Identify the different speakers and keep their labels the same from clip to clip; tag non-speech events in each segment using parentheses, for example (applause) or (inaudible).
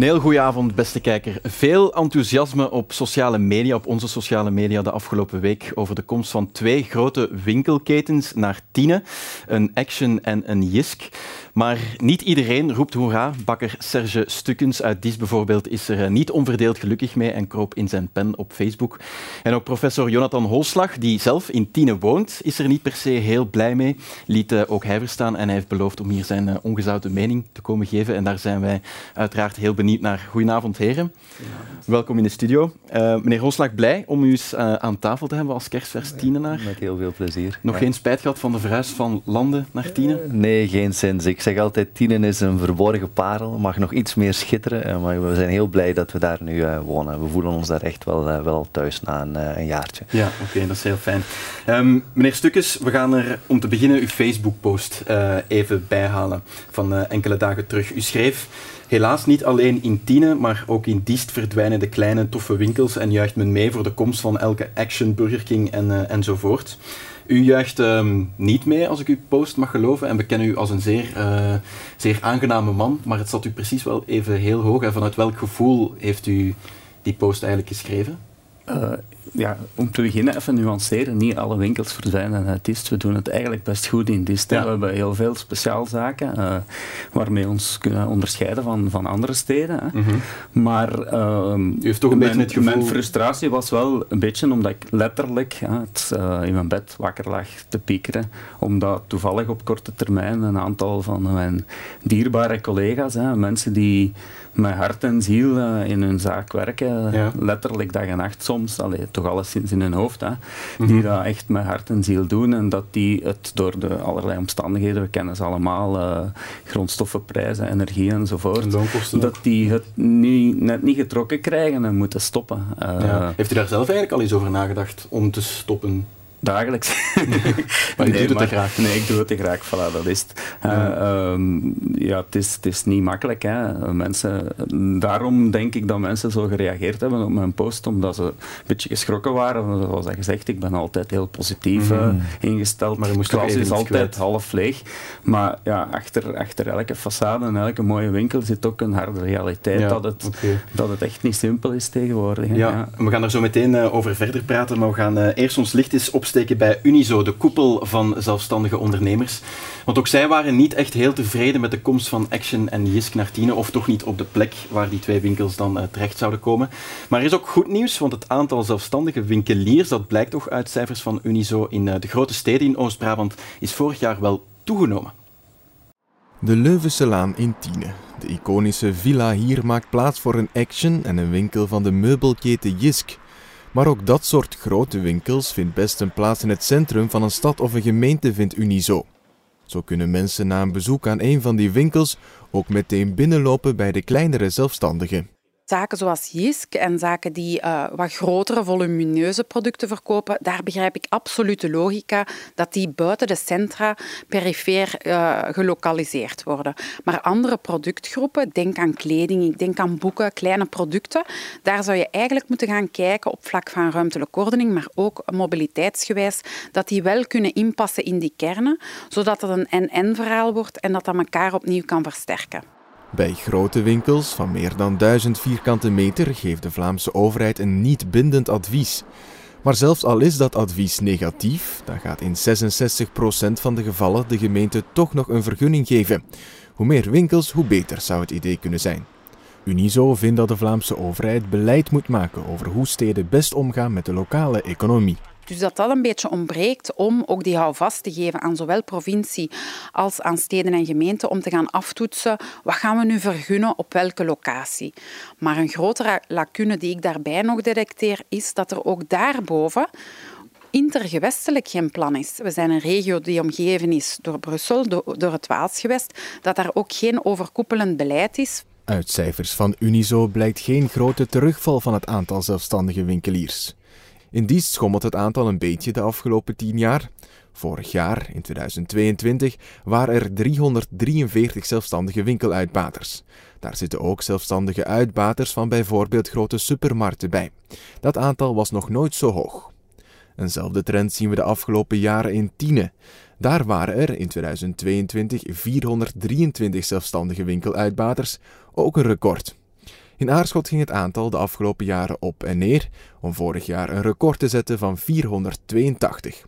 Speaker 1: Een heel goede avond, beste kijker. Veel enthousiasme op sociale media, op onze sociale media de afgelopen week over de komst van twee grote winkelketens naar Tiene, een Action en een Jisk. Maar niet iedereen roept hoera. Bakker Serge Stukkens uit Dies bijvoorbeeld is er eh, niet onverdeeld gelukkig mee en kroop in zijn pen op Facebook. En ook professor Jonathan Holslag, die zelf in Tiene woont, is er niet per se heel blij mee. Liet eh, ook hij verstaan en hij heeft beloofd om hier zijn eh, ongezouten mening te komen geven. En daar zijn wij uiteraard heel benieuwd naar. Goedenavond, heren. Welkom in de studio. meneer Holslag, blij om u eens aan tafel te hebben als kerstvers Tienenaar.
Speaker 2: Met heel veel plezier.
Speaker 1: Nog geen spijt gehad van de verhuis van Landen naar Tiene?
Speaker 2: nee, geen sinds. Ik zeg altijd, Tienen is een verborgen parel, mag nog iets meer schitteren. Eh, maar we zijn heel blij dat we daar nu wonen. We voelen ons daar echt wel, wel thuis na een, een jaartje.
Speaker 1: Ja, oké, dat is heel fijn. Um, meneer Stukes, we gaan er om te beginnen uw Facebook-post even bijhalen van enkele dagen terug. U schreef... Helaas niet alleen in Tiene, maar ook in Diest verdwijnen de kleine toffe winkels en juicht men mee voor de komst van elke Action, Burger King en, enzovoort. U juicht um, niet mee, als ik uw post mag geloven, en we kennen u als een zeer, uh, zeer aangename man, maar het zat u precies wel even heel hoog. En vanuit welk gevoel heeft u die post eigenlijk geschreven?
Speaker 3: Uh, ja, om te beginnen even nuanceren. Niet alle winkels verdwijnen uit Dist. We doen het eigenlijk best goed in Dist. Ja. We hebben heel veel speciaalzaken uh, waarmee we ons kunnen onderscheiden van, van andere steden. Mm -hmm. Maar uh,
Speaker 1: U heeft toch een
Speaker 3: mijn,
Speaker 1: beetje gevoel...
Speaker 3: mijn frustratie was wel een beetje omdat ik letterlijk het, uh, in mijn bed wakker lag te piekeren. Omdat toevallig op korte termijn een aantal van mijn dierbare collega's, hè, mensen die met hart en ziel uh, in hun zaak werken, ja. letterlijk dag en nacht soms, allee, toch alleszins in hun hoofd, hè, mm -hmm. die dat echt met hart en ziel doen en dat die het door de allerlei omstandigheden, we kennen ze allemaal, uh, grondstoffenprijzen, energie enzovoort, dat die het niet, net niet getrokken krijgen en moeten stoppen. Uh,
Speaker 1: ja. Heeft u daar zelf eigenlijk al eens over nagedacht om te stoppen?
Speaker 3: Dagelijks. (laughs)
Speaker 1: maar je nee, doet het te graag.
Speaker 3: Nee, ik doe het te graag. Voilà, dat is het. Ja, uh, um, ja het, is, het is niet makkelijk. Hè. Mensen, daarom denk ik dat mensen zo gereageerd hebben op mijn post, omdat ze een beetje geschrokken waren. Zoals dat gezegd, ik ben altijd heel positief mm -hmm. uh, ingesteld. Maar de klas is altijd kwijt. half leeg. Maar ja, achter, achter elke façade en elke mooie winkel zit ook een harde realiteit ja, dat, het, okay. dat het echt niet simpel is tegenwoordig.
Speaker 1: Ja, ja. we gaan er zo meteen uh, over verder praten, maar we gaan eerst ons licht eens op opsteken bij Unizo, de koepel van zelfstandige ondernemers. Want ook zij waren niet echt heel tevreden met de komst van Action en Jisk naar Tiene, of toch niet op de plek waar die twee winkels dan uh, terecht zouden komen. Maar er is ook goed nieuws, want het aantal zelfstandige winkeliers, dat blijkt toch uit cijfers van Unizo in uh, de grote steden in Oost-Brabant, is vorig jaar wel toegenomen.
Speaker 4: De Leuvense Laan in Tiene. De iconische villa hier maakt plaats voor een Action en een winkel van de meubelketen Jisk. Maar ook dat soort grote winkels vindt best een plaats in het centrum van een stad of een gemeente, vindt Unizo. Zo kunnen mensen na een bezoek aan een van die winkels ook meteen binnenlopen bij de kleinere zelfstandigen.
Speaker 5: Zaken zoals Jisk en zaken die uh, wat grotere, volumineuze producten verkopen, daar begrijp ik absoluut de logica dat die buiten de centra perifeer uh, gelokaliseerd worden. Maar andere productgroepen, denk aan kleding, ik denk aan boeken, kleine producten, daar zou je eigenlijk moeten gaan kijken op vlak van ruimtelijke ordening, maar ook mobiliteitsgewijs, dat die wel kunnen inpassen in die kernen, zodat het een en-en verhaal wordt en dat dat elkaar opnieuw kan versterken.
Speaker 4: Bij grote winkels van meer dan 1000 vierkante meter geeft de Vlaamse overheid een niet bindend advies. Maar zelfs al is dat advies negatief, dan gaat in 66% van de gevallen de gemeente toch nog een vergunning geven. Hoe meer winkels, hoe beter zou het idee kunnen zijn. Unizo vindt dat de Vlaamse overheid beleid moet maken over hoe steden best omgaan met de lokale economie.
Speaker 5: Dus dat dat een beetje ontbreekt om ook die houvast te geven aan zowel provincie als aan steden en gemeenten om te gaan aftoetsen wat gaan we nu vergunnen op welke locatie. Maar een grotere lacune die ik daarbij nog detecteer is dat er ook daarboven intergewestelijk geen plan is. We zijn een regio die omgeven is door Brussel, door het Waalsgewest, dat daar ook geen overkoepelend beleid is.
Speaker 4: Uit cijfers van Unizo blijkt geen grote terugval van het aantal zelfstandige winkeliers. In die schommelt het aantal een beetje de afgelopen tien jaar. Vorig jaar, in 2022, waren er 343 zelfstandige winkeluitbaters. Daar zitten ook zelfstandige uitbaters van bijvoorbeeld grote supermarkten bij. Dat aantal was nog nooit zo hoog. Eenzelfde trend zien we de afgelopen jaren in Tiene. Daar waren er in 2022 423 zelfstandige winkeluitbaters, ook een record. In Aarschot ging het aantal de afgelopen jaren op en neer, om vorig jaar een record te zetten van 482.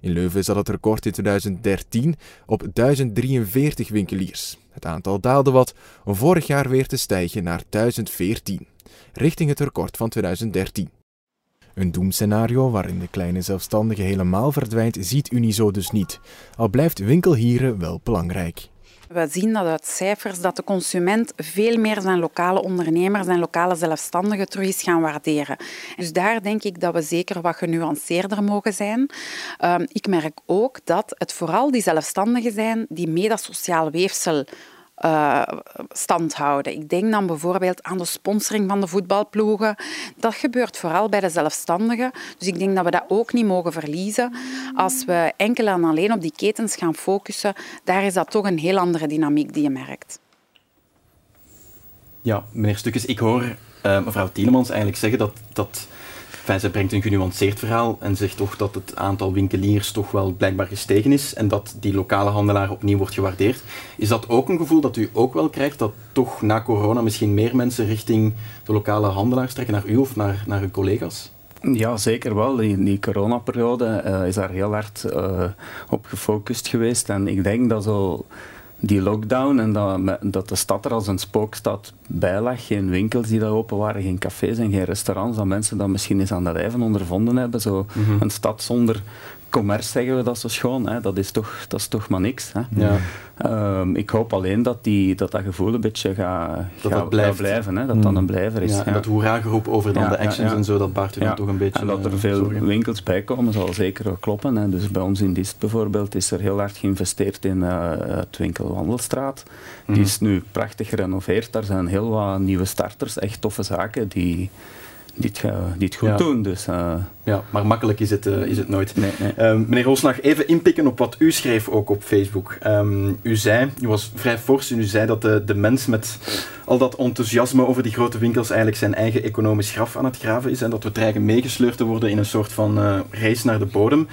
Speaker 4: In Leuven zat het record in 2013 op 1043 winkeliers. Het aantal daalde wat om vorig jaar weer te stijgen naar 1014, richting het record van 2013. Een doemscenario waarin de kleine zelfstandige helemaal verdwijnt, ziet Unizo dus niet, al blijft winkelhieren wel belangrijk.
Speaker 5: We zien dat uit cijfers dat de consument veel meer zijn lokale ondernemers en lokale zelfstandigen terug is gaan waarderen. Dus daar denk ik dat we zeker wat genuanceerder mogen zijn. Ehm, ik merk ook dat het vooral die zelfstandigen zijn die mee dat sociaal weefsel uh, stand houden. Ik denk dan bijvoorbeeld aan de sponsoring van de voetbalploegen. Dat gebeurt vooral bij de zelfstandigen. Dus ik denk dat we dat ook niet mogen verliezen. Als we enkel en alleen op die ketens gaan focussen, daar is dat toch een heel andere dynamiek die je merkt.
Speaker 1: Ja, meneer Stukes, ik hoor uh, mevrouw Tielemans eigenlijk zeggen dat, dat Enfin, zij brengt een genuanceerd verhaal en zegt toch dat het aantal winkeliers toch wel blijkbaar gestegen is en dat die lokale handelaar opnieuw wordt gewaardeerd. Is dat ook een gevoel dat u ook wel krijgt, dat toch na corona misschien meer mensen richting de lokale handelaars trekken, naar u of naar, naar uw collega's?
Speaker 3: Ja, zeker wel. In die coronaperiode uh, is daar heel hard uh, op gefocust geweest. En ik denk dat zo die lockdown en dat, dat de stad er als een spookstad bij lag. Geen winkels die daar open waren, geen cafés en geen restaurants. Dat mensen dat misschien eens aan de lijve ondervonden hebben. Zo mhm. Een stad zonder commerce zeggen we dat zo schoon. Hè. Dat, is toch, dat is toch maar niks. Hè. Ja. Um, ik hoop alleen dat, die, dat dat gevoel een beetje gaat, dat blijven. Hè. Dat mm. dat een blijver is. Ja,
Speaker 1: en dat hoera-geroep over dan de actions en zo, dat baart u dan toch een beetje
Speaker 3: En dat er veel winkels bij komen, zal zeker ook kloppen. Hè. Dus bij ons in Dist bijvoorbeeld is er heel hard geïnvesteerd in uh, het winkelwandelstraat. Die mm. is nu prachtig gerenoveerd. Daar zijn heel wat nieuwe starters, echt toffe zaken die die het, die het goed doen. Dus, uh...
Speaker 1: Ja, maar makkelijk is het, uh, is het nooit. Nee, nee. Um, meneer Roosnag, even inpikken op wat u schreef ook op Facebook. Um, u zei, u was vrij fors en u zei dat de, de mens met al dat enthousiasme over die grote winkels eigenlijk zijn eigen economisch graf aan het graven is en dat we dreigen meegesleurd te worden in een soort van uh, race naar de bodem.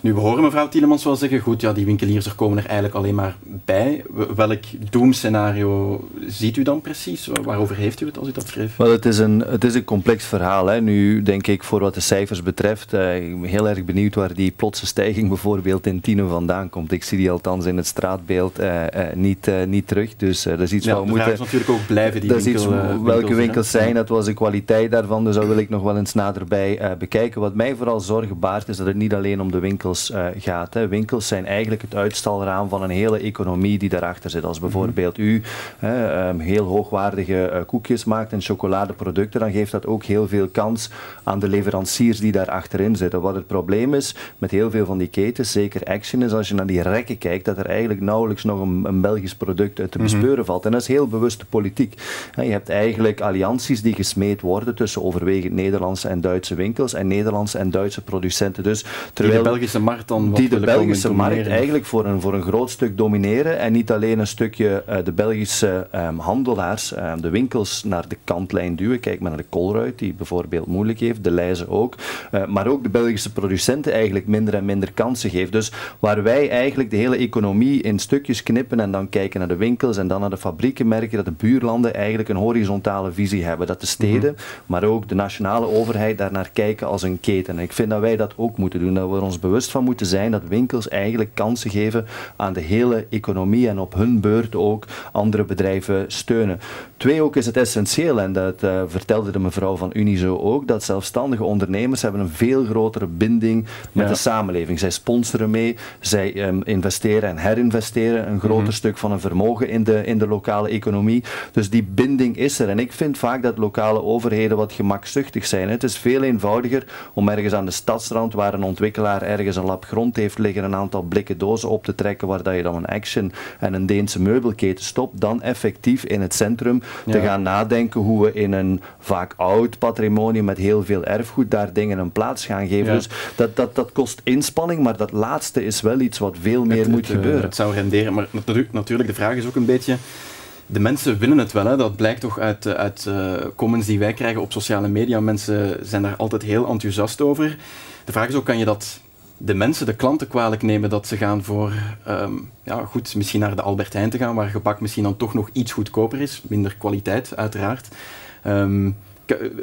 Speaker 1: Nu, we horen mevrouw Tielemans wel zeggen, goed, ja, die winkeliers er komen er eigenlijk alleen maar bij. Welk doemscenario ziet u dan precies? Waarover heeft u het als u dat schreef?
Speaker 2: Wel, het is een, het is een complex verhaal. Hè. Nu denk ik, voor wat de cijfers betreft, uh, ik ben heel erg benieuwd waar die plotse stijging bijvoorbeeld in Tino vandaan komt. Ik zie die althans in het straatbeeld uh, uh, niet, niet terug. Dus dat is iets
Speaker 1: ja,
Speaker 2: wat we moeten...
Speaker 1: natuurlijk ook blijven die
Speaker 2: dat
Speaker 1: winkel,
Speaker 2: is iets, welke winkels zijn, dat was de kwaliteit daarvan. Dus dat wil ik nog wel eens naderbij bekijken. Wat mij vooral zorgen baart, is dat het niet alleen om de winkels uh, gaat. Hè. Winkels zijn eigenlijk het uitstalraam van een hele economie die daarachter zit. Als bijvoorbeeld u hè, um, heel hoogwaardige uh, koekjes maakt en chocoladeproducten, dan geeft dat ook heel veel kans aan de leveranciers die daar achterin zitten. Wat het probleem is met heel veel van die ketens, zeker Action, is als je naar die rekken kijkt, dat er eigenlijk nauwelijks nog een, een Belgisch product uit te mhm. bespeuren valt. En dat is heel bewuste politiek. Je hebt eigenlijk allianties die gesmeed worden tussen overwegend Nederlandse en Duitse winkels en Nederlandse en Duitse producenten. Dus
Speaker 1: terwijl de Belgische markt dan
Speaker 2: die de Belgische markt eigenlijk voor een, voor een groot stuk domineren en niet alleen een stukje uh, de Belgische um, handelaars, um, de winkels naar de kantlijn duwen. Kijk maar naar de Colruyt, die bijvoorbeeld moeilijk heeft, de Leijzen ook, uh, maar ook de Belgische producenten eigenlijk minder en minder kansen geeft. Dus waar wij eigenlijk de hele economie in stukjes knippen en dan kijken naar de winkels en dan naar de fabrieken, merken dat de buurlanden eigenlijk een horizontale visie hebben. Dat de steden, mm -hmm. maar ook de nationale overheid daarnaar kijken als een keten. En ik vind dat wij dat ook moeten doen, dat we ons bewust van moeten zijn dat winkels eigenlijk kansen geven aan de hele economie en op hun beurt ook andere bedrijven steunen. Twee ook is het essentieel, en dat uh, vertelde de mevrouw van Unizo ook, dat zelfstandige ondernemers hebben een veel grotere binding met ja. de samenleving. Zij sponsoren mee, zij um, investeren en herinvesteren een groter mm -hmm. stuk van hun vermogen in de, in de lokale economie. Dus die binding is er. En ik vind vaak dat lokale overheden wat gemakzuchtig zijn. Het is veel eenvoudiger om ergens aan de stadsrand, waar een ontwikkelaar ergens een lap grond heeft liggen, een aantal blikken dozen op te trekken waar dat je dan een Action en een Deense meubelketen stopt, dan effectief in het centrum ja. te gaan nadenken hoe we in een vaak oud patrimonie met heel veel erfgoed daar dingen een plaats gaan geven. Ja. Dus dat, dat, dat kost inspanning, maar dat laatste is wel iets wat veel meer
Speaker 1: het,
Speaker 2: moet
Speaker 1: het,
Speaker 2: gebeuren.
Speaker 1: Het zou renderen, maar natuurlijk, de vraag is ook een beetje de mensen willen het wel. Hè. Dat blijkt toch uit, uit uh, comments die wij krijgen op sociale media. Mensen zijn daar altijd heel enthousiast over. De vraag is ook, kan je dat de mensen, de klanten kwalijk nemen dat ze gaan voor, um, ja goed, misschien naar de Albert Heijn te gaan, waar gebak misschien dan toch nog iets goedkoper is, minder kwaliteit uiteraard. Um,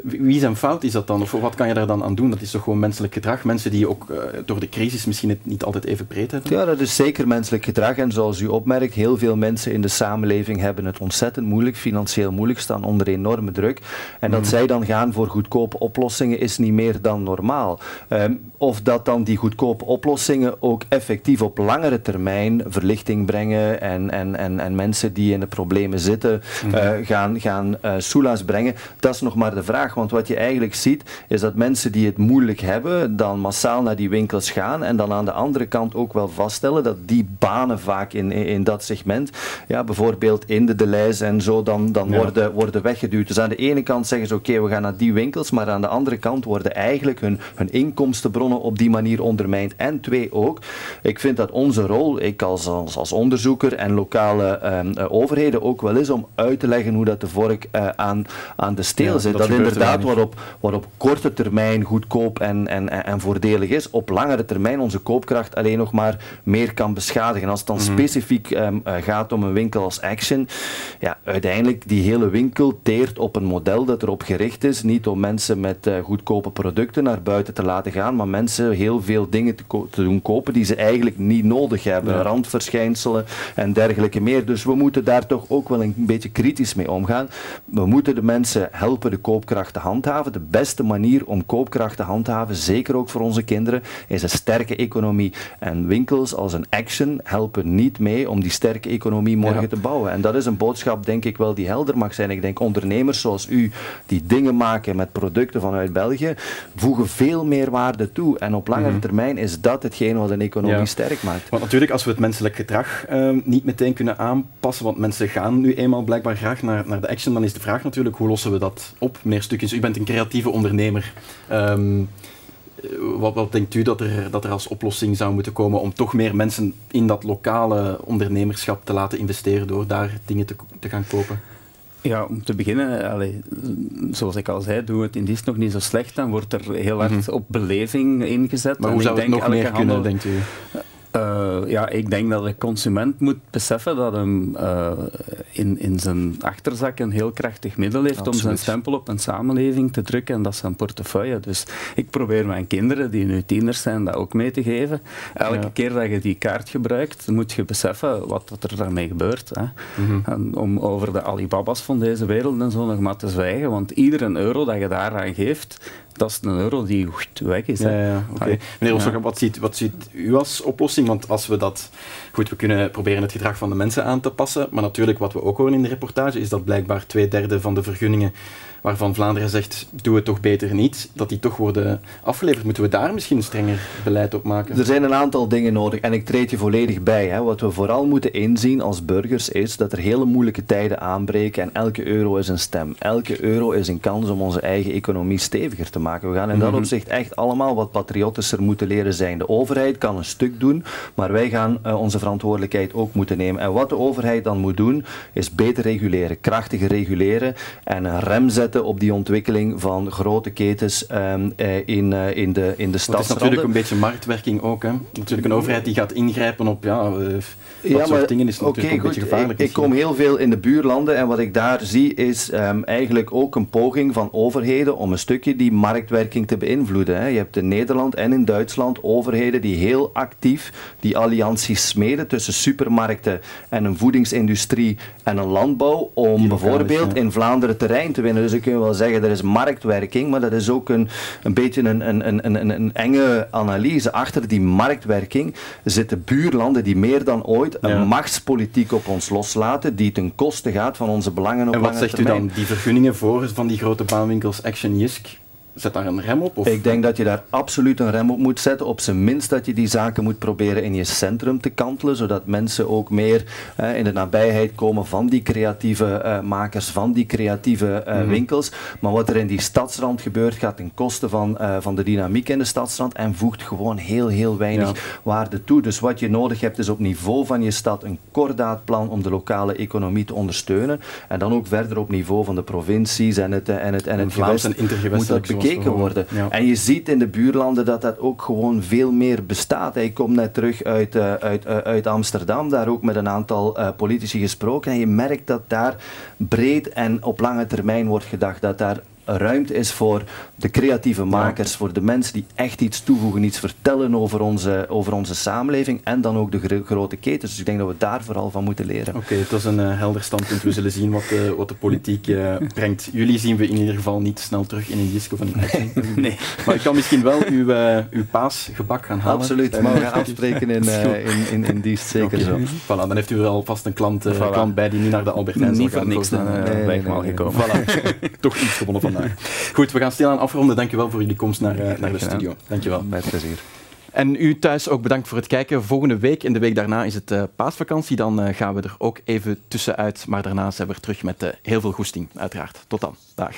Speaker 1: wie zijn fout is dat dan? Of wat kan je daar dan aan doen? Dat is toch gewoon menselijk gedrag? Mensen die ook uh, door de crisis misschien het niet altijd even breed hebben?
Speaker 2: Ja, dat is zeker menselijk gedrag. En zoals u opmerkt, heel veel mensen in de samenleving hebben het ontzettend moeilijk, financieel moeilijk, staan onder enorme druk. En dat mm. zij dan gaan voor goedkope oplossingen is niet meer dan normaal. Um, of dat dan die goedkope oplossingen ook effectief op langere termijn verlichting brengen en, en, en, en mensen die in de problemen zitten uh, gaan, gaan uh, soelaas brengen, dat is nog maar de vraag. Want wat je eigenlijk ziet, is dat mensen die het moeilijk hebben, dan massaal naar die winkels gaan en dan aan de andere kant ook wel vaststellen dat die banen vaak in, in, dat segment, ja, bijvoorbeeld in de Deleuze en zo, dan, dan worden, worden weggeduwd. Dus aan de ene kant zeggen ze oké, we gaan naar die winkels, maar aan de andere kant worden eigenlijk hun, hun inkomstenbronnen op die manier ondermijnd. En twee ook, ik vind dat onze rol, ik als, als, als onderzoeker en lokale ehm, eh, overheden ook wel is om uit te leggen hoe dat de vork uh, aan, aan de steel zit dat inderdaad wat op, wat op korte termijn goedkoop en, en, en voordelig is, op langere termijn onze koopkracht alleen nog maar meer kan beschadigen. Als het dan mhm. specifiek um, gaat om een winkel als Action, ja, uiteindelijk die hele winkel teert op een model dat erop gericht is, niet om mensen met uh, goedkope producten naar buiten te laten gaan, maar mensen heel veel dingen te, te doen kopen die ze eigenlijk niet nodig hebben. Randverschijnselen en dergelijke meer. Dus we moeten daar toch ook wel een beetje kritisch mee omgaan. We moeten de mensen helpen de koopkracht te handhaven. De beste manier om koopkracht te handhaven, zeker ook voor onze kinderen, is een sterke economie. En winkels als een Action helpen niet mee om die sterke economie morgen te bouwen. En dat is een boodschap, denk ik wel, die helder mag zijn. Ik denk ondernemers zoals u, die dingen maken met producten vanuit België, voegen veel meer waarde toe. En op langere mhm. termijn is dat hetgeen wat een economie sterk maakt.
Speaker 1: Want natuurlijk, als we het menselijk gedrag ehm, niet meteen kunnen aanpassen, want mensen gaan nu eenmaal blijkbaar graag naar, naar de Action, dan is de vraag natuurlijk, hoe lossen we dat op? Meer stukjes. U bent een creatieve ondernemer. Ehm, wat, wat, denkt u dat er, dat er als oplossing zou moeten komen om toch meer mensen in dat lokale ondernemerschap te laten investeren door daar dingen te, te gaan kopen?
Speaker 3: Ja, om te beginnen, zoals ik al zei, doen we het in dienst nog niet zo slecht. Dan wordt er heel hard mhm. op beleving ingezet.
Speaker 1: Maar hoe zou het nog meer kunnen, denkt u?
Speaker 3: Ja, ik denk dat de consument moet beseffen dat hem uh, in, in zijn achterzak een heel krachtig middel heeft Absoluut. om zijn stempel op een samenleving te drukken en dat is zijn portefeuille. Dus ik probeer mijn kinderen, die nu tieners zijn, dat ook mee te geven. Elke ja. keer dat je die kaart gebruikt, moet je beseffen wat, wat er daarmee gebeurt. Hè. Mm -hmm. om over de Alibabas van deze wereld en zo nog maar te zwijgen, want iedere euro dat je daaraan geeft, dat is een euro die weg is.
Speaker 1: Ja, ja, okay. Meneer wat, ziet, wat ziet u als oplossing? Want als we dat... Goed, we kunnen proberen het gedrag van de mensen aan te passen, maar natuurlijk wat we ook horen in de reportage is dat blijkbaar twee derde van de vergunningen waarvan Vlaanderen zegt, doe het toch beter niet, dat die toch worden afgeleverd. Moeten we daar misschien strenger beleid op maken?
Speaker 2: Er zijn een aantal dingen nodig en ik treed je volledig bij. Hè. Wat we vooral moeten inzien als burgers is dat er hele moeilijke tijden aanbreken en elke euro is een stem. Elke euro is een kans om onze eigen economie steviger te maken. We gaan in dat mhm. opzicht echt allemaal wat patriotischer moeten leren zijn. De overheid kan een stuk doen, maar wij gaan uh, onze verantwoordelijkheid ook moeten nemen. En wat de overheid dan moet doen, is beter reguleren, krachtiger reguleren en een rem zetten op die ontwikkeling van grote ketens um, in, uh, in de, in de stad. Het
Speaker 1: is natuurlijk een beetje marktwerking ook. Hè? Natuurlijk een overheid die gaat ingrijpen op ja, ja, dat soort dingen is natuurlijk okay, een beetje gevaarlijk.
Speaker 2: Ik, ik, kom heel veel in de buurlanden en wat ik daar zie is um, eigenlijk ook een poging van overheden om een stukje die marktwerking te beïnvloeden. Hè. Je hebt in Nederland en in Duitsland overheden die heel actief die allianties smeden tussen supermarkten en een voedingsindustrie en een landbouw om bijvoorbeeld in Vlaanderen terrein te winnen. Dus ik kun je wel zeggen, er is marktwerking, maar dat is ook een, een beetje een, een, een, een, enge analyse. Achter die marktwerking zitten buurlanden die meer dan ooit een machtspolitiek op ons loslaten, die ten koste gaat van onze belangen op
Speaker 1: En wat zegt
Speaker 2: u
Speaker 1: dan? Die vergunningen voor van die grote baanwinkels Action Jisk, Zet daar een rem op? Of?
Speaker 2: Ik denk dat je daar absoluut een rem op moet zetten. Op zijn minst dat je die zaken moet proberen in je centrum te kantelen, zodat mensen ook meer eh, in de nabijheid komen van die creatieve uh, makers, van die creatieve uh, mm -hmm. winkels. Maar wat er in die stadsrand gebeurt, gaat ten koste van, van de dynamiek in de stadsrand en voegt gewoon heel, heel weinig ja. waarde toe. Dus wat je nodig hebt is op niveau van je stad een kordaatplan om de lokale economie te ondersteunen. En dan ook verder op niveau van de provincies en het, en het, en het
Speaker 1: Vlaams en
Speaker 2: bekeken worden. En je ziet in de buurlanden dat dat ook gewoon veel meer bestaat. Hij komt net terug uit, uh, uit, uh, uit Amsterdam, daar ook met een aantal uh, politici gesproken. En je merkt dat daar breed en op lange termijn wordt gedacht. Dat daar ruimte is voor de creatieve makers, voor de mensen die echt iets toevoegen, iets vertellen over onze, over onze samenleving en dan ook de grote ketens. Dus ik denk dat we daar vooral van moeten leren.
Speaker 1: Oké, het was een uh, helder standpunt. We zullen zien wat, uh, wat de politiek uh, (laughs) brengt. Jullie zien we in ieder geval niet snel terug in een of (laughs) een Nee. Maar ik kan misschien wel uw, uw paasgebak gaan halen.
Speaker 2: Absoluut, maar we gaan (laughs) afspreken in, in, in, in dienst, zeker okay. zo.
Speaker 1: Voilà, dan heeft u wel vast een klant, voilà. klant bij die niet naar de Albertijn
Speaker 3: Niet voor niks dan nee, ben ik al gekomen.
Speaker 1: Voilà. Toch iets gewonnen van Goed, we gaan stilaan afronden. Dankjewel voor jullie komst naar, uh, naar de studio. Dankjewel.
Speaker 2: Met plezier.
Speaker 1: En u thuis ook bedankt voor het kijken. Volgende week en de week daarna is het uh, paasvakantie. Dan uh, gaan we er ook even tussenuit. Maar daarna zijn we terug met heel veel goesting, uiteraard. Tot dan. Dag.